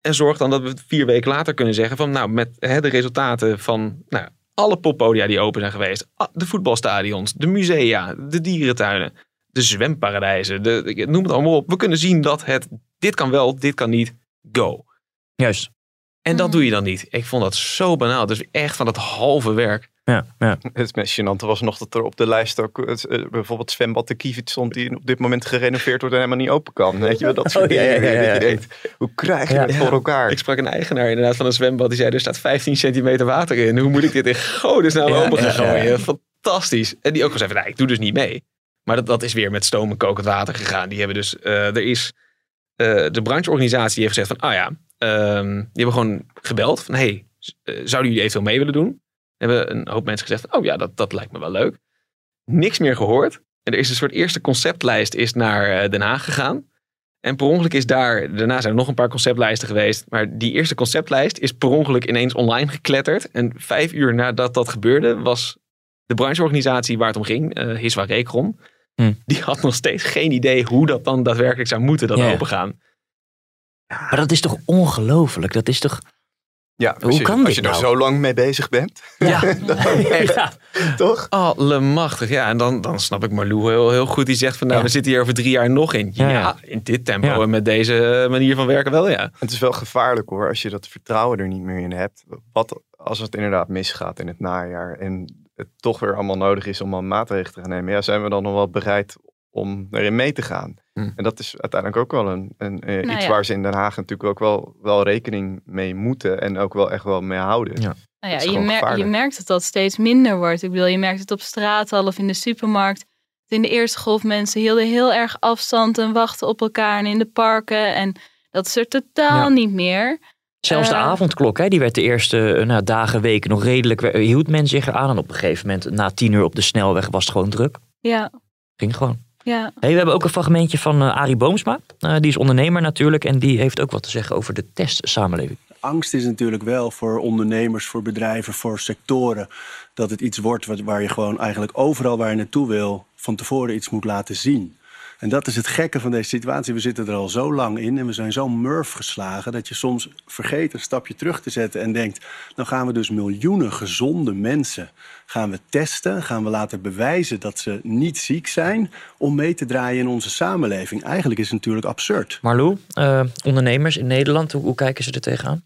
En zorg dan dat we vier weken later kunnen zeggen van nou, met hè, de resultaten van nou, alle poppodia die open zijn geweest. De voetbalstadions, de musea, de dierentuinen, de zwemparadijzen, de, noem het allemaal op. We kunnen zien dat het, dit kan wel, dit kan niet, go. Juist. En dat doe je dan niet. Ik vond dat zo banaal. Dus echt van dat halve werk. Ja, ja. Het meest gênante was nog dat er op de lijst ook eh, bijvoorbeeld zwembad de Kievit stond die op dit moment gerenoveerd wordt en helemaal niet open kan. Weet je wel, dat soort Oh, ja, ja, dingen. ja, je hoe krijg je Ja. het voor elkaar? Ik sprak een eigenaar inderdaad van een zwembad. Die zei, er staat 15 centimeter water in. Hoe moet ik dit in godesnaam Ja, open gaan gooien? Fantastisch. En die ook gezegd, nou, ik doe dus niet mee. Maar dat, dat is weer met stoom en kokend water gegaan. Die hebben dus, eh, er is, eh, de brancheorganisatie die heeft gezegd van, ah ja, ehm, die hebben gewoon gebeld van, hey, zouden jullie eventueel mee willen doen? Hebben een hoop mensen gezegd oh ja, dat, dat lijkt me wel leuk. Niks meer gehoord. En er is een soort eerste conceptlijst is naar eh, Den Haag gegaan. En per ongeluk is daar, daarna zijn er nog een paar conceptlijsten geweest. Maar die eerste conceptlijst is per ongeluk ineens online gekletterd. En vijf uur nadat dat gebeurde, was de brancheorganisatie waar het om ging, eh Hiswa Rekron, Hm. die had nog steeds geen idee hoe dat dan daadwerkelijk zou moeten dat Ja, ja. opengaan. Maar dat is toch ongelooflijk? Dat is toch... Ja, als Hoe je, kan als dit je er nou? zo lang mee bezig bent. Ja. [laughs] Echt. Toch? Allemachtig. Ja, en dan, dan snap ik Marlou heel, heel goed. Die zegt van, nou, Ja. we zitten hier over drie jaar nog in. Ja, Ja, ja. in dit tempo Ja. en met deze manier van werken wel, ja. Het is wel gevaarlijk hoor, als je dat vertrouwen er niet meer in hebt. Wat als het inderdaad misgaat in het najaar en het toch weer allemaal nodig is om al maatregelen te gaan nemen. Ja, zijn we dan nog wel bereid om erin mee te gaan? Hm. En dat is uiteindelijk ook wel een, een, eh, Nou iets ja. waar ze in Den Haag natuurlijk ook wel, wel rekening mee moeten en ook wel echt wel mee houden. Ja. Nou ja, je, mer- je merkt dat dat steeds minder wordt. Ik bedoel, je merkt het op straat al of in de supermarkt. In de eerste golf mensen hielden heel erg afstand en wachten op elkaar en in de parken. En dat is er totaal Ja. niet meer. Zelfs de Eh, avondklok, hè, die werd de eerste eh, nou, dagen, weken nog redelijk... Hield men zich eraan en op een gegeven moment, na tien uur op de snelweg, was het gewoon druk. Ja, Ging gewoon. Ja. Hey, we hebben ook een fragmentje van uh, Arie Boomsma. Uh, die is ondernemer natuurlijk en die heeft ook wat te zeggen over de testsamenleving. Angst is natuurlijk wel voor ondernemers, voor bedrijven, voor sectoren. Dat het iets wordt waar je gewoon eigenlijk overal waar je naartoe wil, van tevoren iets moet laten zien. En dat is het gekke van deze situatie. We zitten er al zo lang in en we zijn zo murf geslagen dat je soms vergeet een stapje terug te zetten en denkt: dan gaan we dus miljoenen gezonde mensen gaan we testen, gaan we laten bewijzen dat ze niet ziek zijn om mee te draaien in onze samenleving. Eigenlijk is het natuurlijk absurd. Marlou, uh, ondernemers in Nederland, hoe, hoe kijken ze er tegenaan?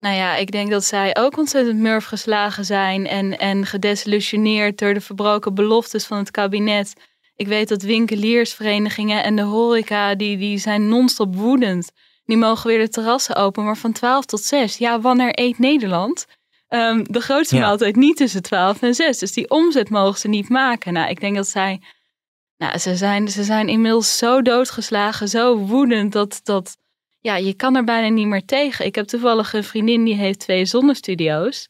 Nou ja, ik denk dat zij ook ontzettend murf geslagen zijn en, en gedesillusioneerd door de verbroken beloftes van het kabinet. Ik weet dat winkeliersverenigingen en de horeca, die, die zijn non-stop woedend. Die mogen weer de terrassen open, maar van 12 tot 6. Ja, wanneer eet Nederland? Um, de grootste ja. maaltijd niet tussen 12 en 6. Dus die omzet mogen ze niet maken. Nou, ik denk dat zij. Nou, ze zijn, ze zijn inmiddels zo doodgeslagen, zo woedend dat, dat. Ja, je kan er bijna niet meer tegen. Ik heb toevallig een vriendin die heeft twee zonnestudio's.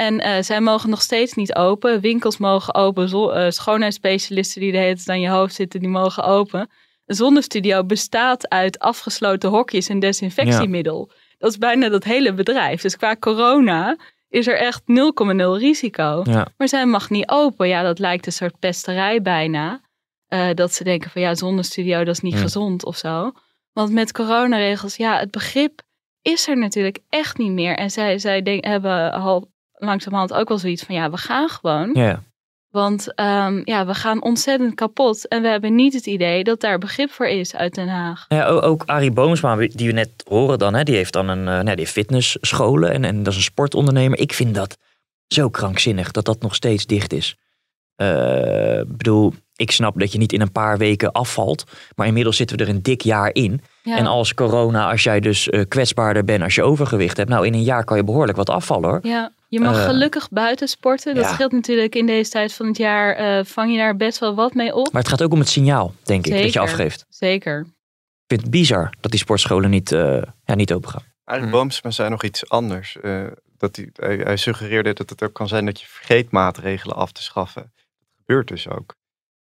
En uh, zij mogen nog steeds niet open. Winkels mogen open. Zo, uh, schoonheidsspecialisten die de hele tijd aan je hoofd zitten, die mogen open. Een zonnestudio bestaat uit afgesloten hokjes en desinfectiemiddel. Ja. Dat is bijna dat hele bedrijf. Dus qua corona is er echt 0,0 risico. Ja. Maar zij mag niet open. Ja, dat lijkt een soort pesterij bijna. Uh, dat ze denken van ja, zonnestudio, dat is niet Ja. gezond of zo. Want met coronaregels, ja, het begrip is er natuurlijk echt niet meer. En zij, zij denk, hebben al langzamerhand ook wel zoiets van ja, we gaan gewoon. Want ehm, ja, we gaan ontzettend kapot. En we hebben niet het idee dat daar begrip voor is uit Den Haag. Ja, ook Arie Boomsma, die we net horen dan, hè, die heeft dan een eh, nou, die fitnessscholen en, en dat is een sportondernemer. Ik vind dat zo krankzinnig dat dat nog steeds dicht is. Eh, Ik bedoel, ik snap dat je niet in een paar weken afvalt, maar inmiddels zitten we er een dik jaar in. Ja. En als corona, als jij dus eh, kwetsbaarder bent, als je overgewicht hebt, nou in een jaar kan je behoorlijk wat afvallen hoor. Ja, je mag Eh, gelukkig buiten sporten. Dat ja. scheelt natuurlijk in deze tijd van het jaar. eh, vang je daar best wel wat mee op. Maar het gaat ook om het signaal, denk ik, dat je afgeeft. Zeker. Ik vind het bizar dat die sportscholen niet, eh, ja, niet open gaan. Eigenlijk Boomsma zei nog iets anders. eh, dat hij, hij, hij suggereerde dat het ook kan zijn dat je vergeet maatregelen af te schaffen. Dat gebeurt dus ook.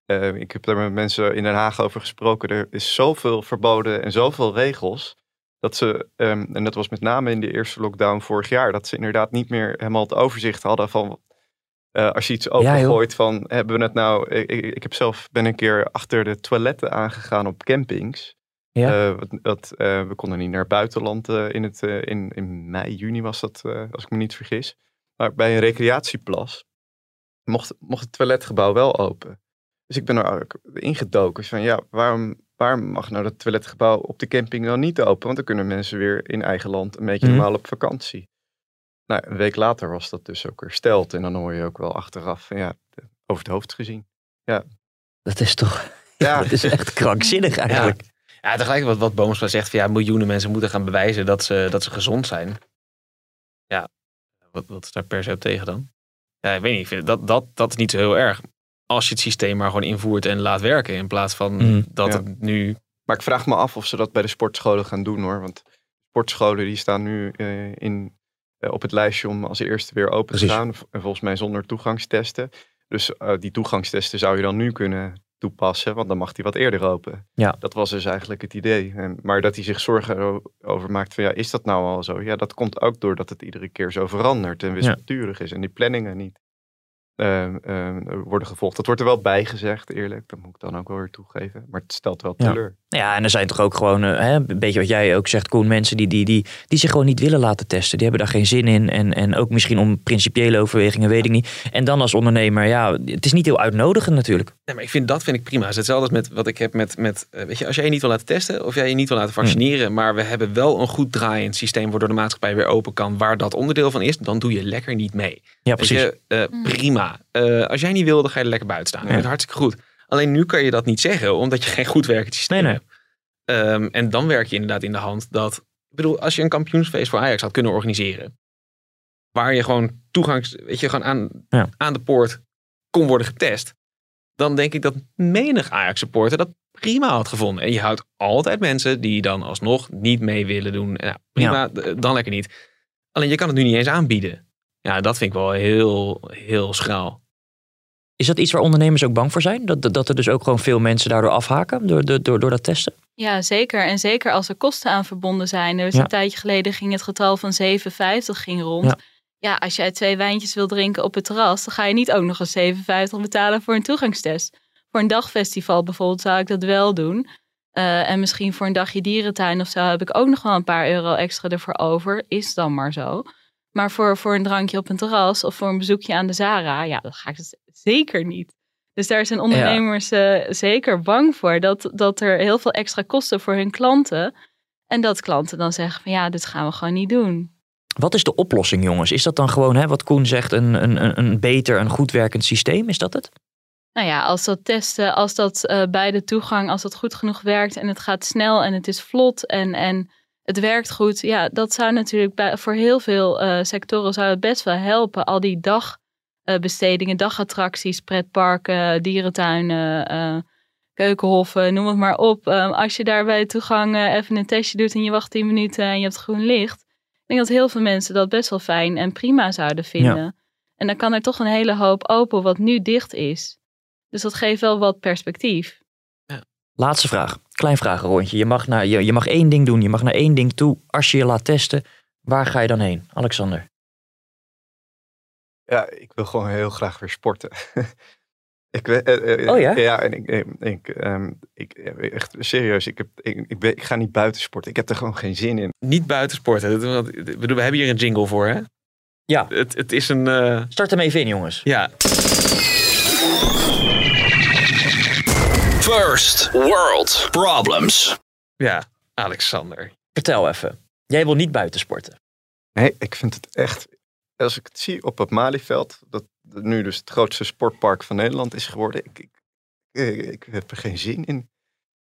Eh, ik heb daar met mensen in Den Haag over gesproken. Er is zoveel verboden en zoveel regels. Dat ze, ehm, en dat was met name in de eerste lockdown vorig jaar, dat ze inderdaad niet meer helemaal het overzicht hadden van eh, als je iets opengooit van hebben we het nou. Ik, heb zelf ben een keer achter de toiletten aangegaan op campings. Ja. Eh, wat, wat, eh, we konden niet naar het buitenland eh, in, het, eh, in, in mei, juni was dat, eh, als ik me niet vergis. Maar bij een recreatieplas mocht, mocht het toiletgebouw wel open. Dus ik ben er ook ingedoken. Van ja, waarom, waarom mag nou dat toiletgebouw op de camping dan niet open? Want dan kunnen mensen weer in eigen land een beetje Mhm. normaal op vakantie. Nou, een week later was dat dus ook hersteld. En dan hoor je ook wel achteraf, ja, over het hoofd gezien. Ja, Dat is toch, Ja. [laughs] dat is echt krankzinnig eigenlijk. Ja, tegelijk wat, wat Boomsma zegt, van ja, miljoenen mensen moeten gaan bewijzen dat ze, dat ze gezond zijn. Ja, wat, wat is daar per se op tegen dan? Ja, ik weet niet, ik vind dat, dat, dat is niet zo heel erg. Als je het systeem maar gewoon invoert en laat werken, in plaats van Mhm. dat Ja. het nu... Maar ik vraag me af of ze dat bij de sportscholen gaan doen hoor. Want sportscholen die staan nu eh, in, eh, op het lijstje om als eerste weer open te gaan. En volgens mij zonder toegangstesten. Dus eh, die toegangstesten zou je dan nu kunnen toepassen. Want dan mag die wat eerder open. Ja. Dat was dus eigenlijk het idee. En, maar dat hij zich zorgen over maakt van ja, is dat nou al zo? Ja, dat komt ook doordat het iedere keer zo verandert en wispelturig is. En die planningen niet ehm, ehm, worden gevolgd. Dat wordt er wel bij gezegd, eerlijk. Dat moet ik dan ook wel weer toegeven. Maar het stelt wel teleur. Ja, en er zijn toch ook gewoon, eh, hè, een beetje wat jij ook zegt, Koen, mensen die, die, die, die zich gewoon niet willen laten testen. Die hebben daar geen zin in. En, en ook misschien om principiële overwegingen, weet ik niet. En dan als ondernemer, ja, het is niet heel uitnodigend natuurlijk. Nee, maar ik vind dat vind ik prima. Het is hetzelfde als met wat ik heb met, met eh, weet je, als jij je niet wil laten testen of jij je niet wil laten vaccineren, maar we hebben wel een goed draaiend systeem waardoor de maatschappij weer open kan, waar dat onderdeel van is, dan doe je lekker niet mee. Ja, precies. je, eh, prima. Eh, als jij niet wil, dan ga je er lekker buiten staan. Dat is hartstikke goed. Alleen nu kan je dat niet zeggen, omdat je geen goed werkend systeem Nee, nee. hebt. Ehm, en dan werk je inderdaad in de hand dat, ik bedoel, als je een kampioensfeest voor Ajax had kunnen organiseren, waar je gewoon toegangs, weet je, gewoon aan, Ja. aan de poort kon worden getest, dan denk ik dat menig Ajax-supporter dat prima had gevonden. En je houdt altijd mensen die dan alsnog niet mee willen doen. Ja, prima, dan lekker niet. Alleen je kan het nu niet eens aanbieden. Ja, dat vind ik wel heel, heel schraal. Is dat iets waar ondernemers ook bang voor zijn? Dat, dat er dus ook gewoon veel mensen daardoor afhaken door, door, door, dat testen? Ja, zeker. En zeker als er kosten aan verbonden zijn. Dus Ja. een tijdje geleden ging het getal van 7,50 ging rond. Ja. Ja. als jij twee wijntjes wil drinken op het terras, dan ga je niet ook nog eens 7,50 betalen voor een toegangstest. Voor een dagfestival bijvoorbeeld zou ik dat wel doen. Eh, en misschien voor een dagje dierentuin of zo heb ik ook nog wel een paar euro extra ervoor over. Is dan maar zo. Maar voor, voor een drankje op een terras of voor een bezoekje aan de Zara, ja, dat ga ik dus zeker niet. Dus daar zijn ondernemers eh, zeker bang voor. Dat, dat er heel veel extra kosten voor hun klanten. En dat klanten dan zeggen van ja, dit gaan we gewoon niet doen. Wat is de oplossing, jongens? Is dat dan gewoon, hè, wat Koen zegt, een, een, een- beter, een goed werkend systeem? Is dat het? Nou ja, als dat testen, als dat eh, bij de toegang, als dat goed genoeg werkt en het gaat snel en het is vlot en, en het werkt goed. Ja, dat zou natuurlijk bij, voor heel veel eh, sectoren zou het best wel helpen. Al die dagbestedingen, dagattracties, pretparken, dierentuinen, eh, keukenhoffen, noem het maar op. Eh, als je daar bij de toegang eh, even een testje doet en je wacht 10 minuten en je hebt groen licht. Ik denk dat heel veel mensen dat best wel fijn en prima zouden vinden. Ja. En dan kan er toch een hele hoop open wat nu dicht is. Dus dat geeft wel wat perspectief. Laatste vraag. Klein vragenrondje. Je mag, naar, je, je mag één ding doen. Je mag naar één ding toe. Als je je laat testen, waar ga je dan heen? Alexander. Ja, ik wil gewoon heel graag weer sporten. [laughs] ik, eh, eh, Oh ja? Ja, en ik, eh, ik, ehm, ik, eh, echt serieus, ik, heb, ik, ik, ben- ik ga niet buiten sporten. Ik heb er gewoon geen zin in. Niet buitensporten. Dat- dat- ik bedoel, We hebben hier een jingle voor, hè? Ja. Het, het is een... eh, Start hem even in, jongens. Ja. First World Problems. Ja, Alexander. Vertel even. Jij wil niet buiten sporten. Nee, ik vind het echt. Als ik het zie op het Malieveld, dat nu dus het grootste sportpark van Nederland is geworden, ik, ik, ik, ik heb er geen zin in.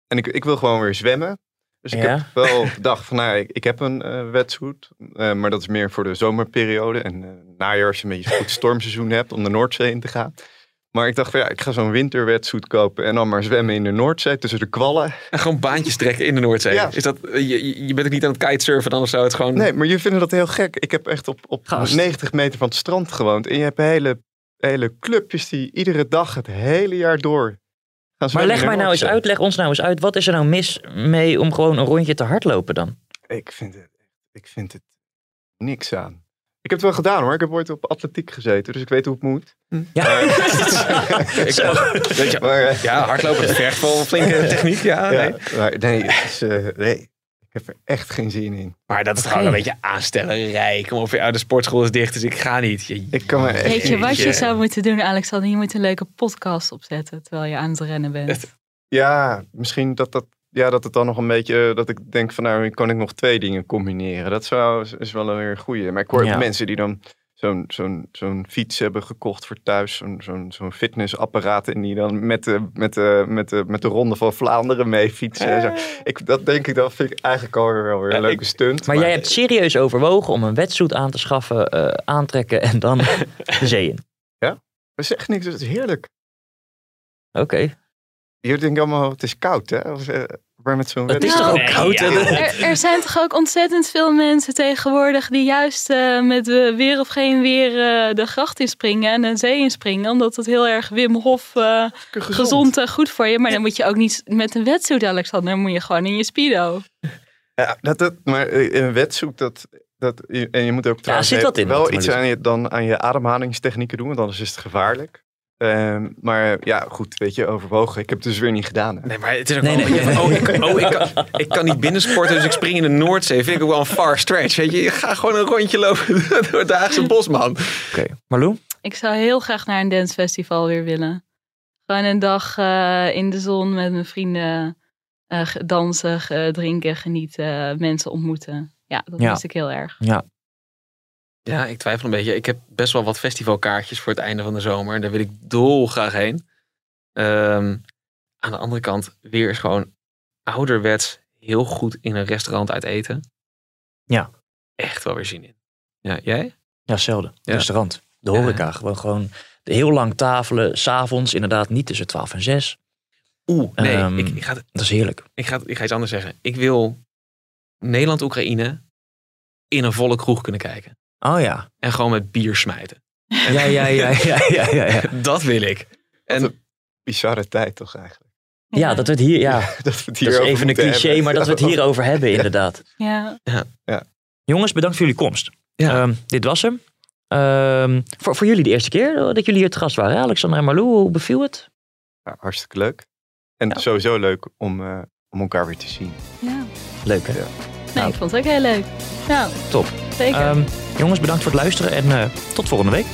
En ik, ik wil gewoon weer zwemmen. Dus ik Ja. heb wel [laughs] gedacht van, nou, ik, ik heb een eh wetsuit, eh, maar dat is meer voor de zomerperiode. En eh najaar als je een beetje goed stormseizoen hebt om de Noordzee in te gaan. Maar ik dacht van, ja, ik ga zo'n winterwetsuit kopen en dan maar zwemmen in de Noordzee tussen de kwallen. En gewoon baantjes trekken in de Noordzee. Ja. Is dat, je, je- je bent ook niet aan het kitesurfen dan of zo? Het gewoon... Nee, maar jullie vinden dat heel gek. Ik heb echt op, op Gast. 90 meter van het strand gewoond. En je hebt hele, hele clubjes die iedere dag het hele jaar door gaan Maar zwemmen leg mij nou eens uit, leg ons nou eens uit. Wat is er nou mis mee om gewoon een rondje te hardlopen dan? Ik vind het, ik vind het niks aan. Ik heb het wel gedaan hoor. Ik heb ooit op atletiek gezeten, dus ik weet hoe het moet. Ja. [laughs] Ik, Zo. [laughs] weet je, Maar, eh, ja, hardlopen vergt wel flinke [laughs] techniek. Ja, ja, nee. maar nee, het is, eh, nee, ik heb er echt geen zin in. Maar dat is gewoon een beetje aanstellerij. Kom op, ja, de sportschool is dicht, dus ik ga niet. Je- Ik kan me echt Weet je wat je zou moeten doen, Alexander? Je moet een leuke podcast opzetten terwijl je aan het rennen bent. Ja, misschien dat, dat, ja, dat het dan nog een beetje... Dat ik denk van nou, kan ik nog twee dingen combineren. Dat zou, is wel een weer goeie. Maar ik hoor Ja. mensen die dan zo'n zo'n zo'n fiets hebben gekocht voor thuis. Zo'n zo'n zo'n fitnessapparaat. En die dan met de, met, de, met, de, met de Ronde van Vlaanderen mee fietsen. en zo. Ik, dat denk ik, dat vind ik eigenlijk alweer wel weer een Ja, leuke stunt. Maar jij hebt serieus overwogen om een wetsuit aan te schaffen, eh, aantrekken en dan [laughs] de zee in. We zeggen niks, het is heerlijk. Oké. Jullie denken allemaal, het is koud hè? Of, eh, maar met zo'n Het is toch ook koud? hè? Er, er zijn toch ook ontzettend veel mensen tegenwoordig die juist eh, met weer of geen weer eh, de gracht inspringen en de zee inspringen. Omdat het heel erg Wim Hof eh, gezond en goed voor je. Maar dan moet je ook niet met een wetsuit, Alexander. Dan moet je gewoon in je speedo. Ja, dat, dat, maar een wetsuit, dat, dat, en je moet ook trouwens zit wat in, wel iets aan je, dan aan je ademhalingstechnieken doen, want anders is het gevaarlijk. Ehm, maar ja, goed, weet je, overwogen. Ik heb het dus weer niet gedaan. Hè? Nee, maar het is ook Nee, wel... nee, nee. Oh, ik, oh ik, [laughs] kan, ik kan niet binnensporten, dus ik spring in de Noordzee. Vind ik ook wel een far stretch. Weet je, je gaat gewoon een rondje lopen [laughs] door het Haagse bosman. Oké. Marloen? Ik zou heel graag naar een dancefestival weer willen. Gewoon een dag eh, in de zon met mijn vrienden eh, dansen, ge- drinken, genieten, mensen ontmoeten. Ja, dat Ja. mis ik heel erg. Ja. Ja, ik twijfel een beetje. Ik heb best wel wat festivalkaartjes voor het einde van de zomer. Daar wil ik dolgraag heen. Ehm, aan de andere kant, weer is gewoon ouderwets heel goed in een restaurant uit eten. Ja. Echt wel weer zin in. Ja, jij? Ja. Ja. Restaurant. De Ja. horeca. Gewoon, gewoon de heel lang tafelen. S'avonds inderdaad niet tussen 12 en 6. Oeh, nee. Ehm, ik, ik, ga, Dat is heerlijk. ik, ga, ik ga iets anders zeggen. Ik wil Nederland-Oekraïne in een volle kroeg kunnen kijken. Oh ja. En gewoon met bier smijten. [laughs] Ja, ja, ja, ja, ja, ja. ja. [laughs] Dat wil ik. En een bizarre tijd toch eigenlijk. Ja, dat we het hier, ja, [laughs] dat, we het dat hier is over even een cliché, hebben. maar dat we het hierover hebben inderdaad. Ja. Ja. ja. Jongens, bedankt voor jullie komst. Ehm, dit was hem. Ehm, voor, voor jullie de eerste keer dat jullie hier te gast waren. Alexander en Marlou, hoe beviel het? Ja, hartstikke leuk. En sowieso leuk om, eh, om elkaar weer te zien. Ja. Leuk hè? Nee, ik vond het ook heel leuk. Ja, Top. zeker. Ehm, jongens, bedankt voor het luisteren en eh, tot volgende week.